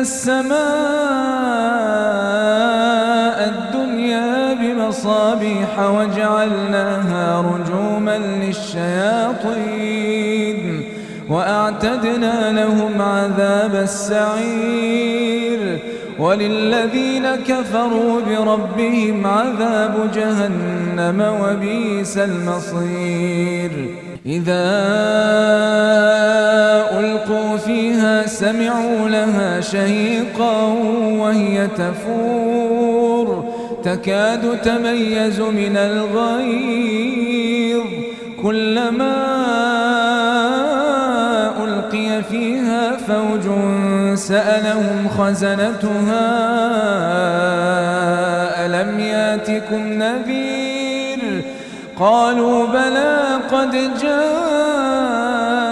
السماء الدنيا بمصابيح وجعلناها رجوما للشياطين وأعتدنا لهم عذاب السعير وللذين كفروا بربهم عذاب جهنم وبئس المصير إذا ألقوا فيها سمعوا لها شهيقا وهي تفور. تكاد تميز من الغيظ. كلما ألقي فيها فوج سألهم خزنتها ألم ياتكم نذير؟ قالوا بلى قد جاءنا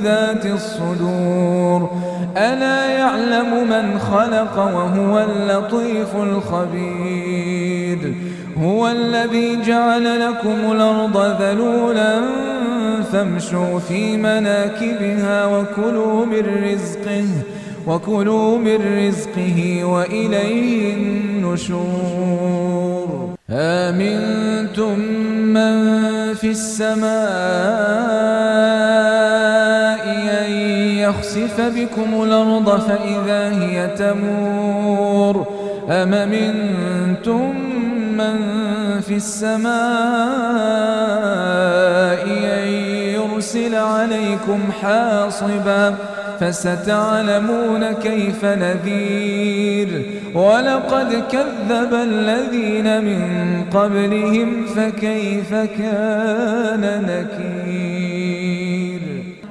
بذات الصدور. ألا يعلم من خلق وهو اللطيف الخبير. هو الذي جعل لكم الأرض ذلولا فامشوا في مناكبها وكلوا من رزقه وكلوا من رزقه وإليه النشور. آمنتم من في السماء يخسف بكم الأرض فإذا هي تمور أم منتم من في السماء أن يرسل عليكم حاصبا فستعلمون كيف نذير ولقد كذب الذين من قبلهم فكيف كان نكير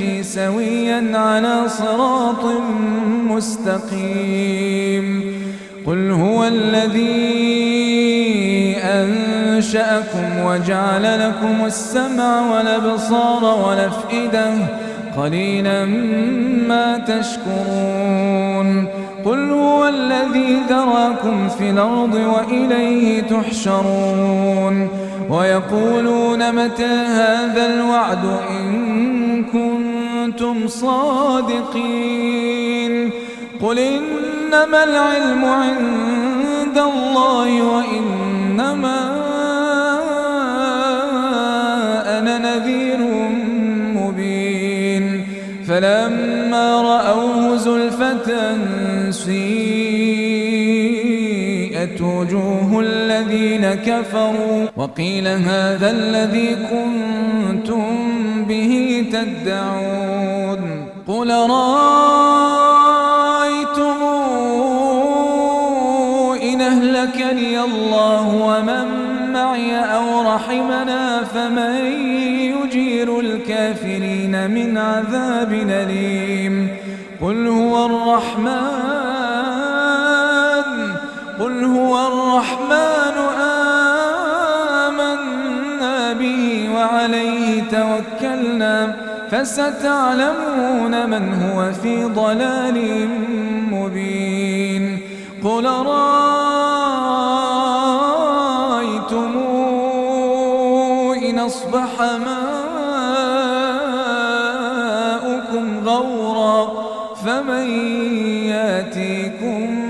يمشي سويا على صراط مستقيم. قل هو الذي أنشأكم وجعل لكم السمع والأبصار والأفئدة. قليلا ما تشكرون. قل هو الذي ذراكم في الأرض وإليه تحشرون. ويقولون متى هذا الوعد إن كنتم صادقين. قل إنما العلم عند الله وإنما أنا نذير مبين. فلما رأوه زلفة سيئت وجوه الذين كفروا وقيل هذا الذي كنتم به تدعون قل رأيتم إن أهلكني الله ومن معي أو رحمنا فمن يجير الكافرين من عذاب أليم قل هو الرحمن قل هو الرحمن آمنا به وعليه توكلنا فستعلمون من هو في ضلال مبين قل رأيتم إن أصبح ماؤكم غورا فمن ياتيكم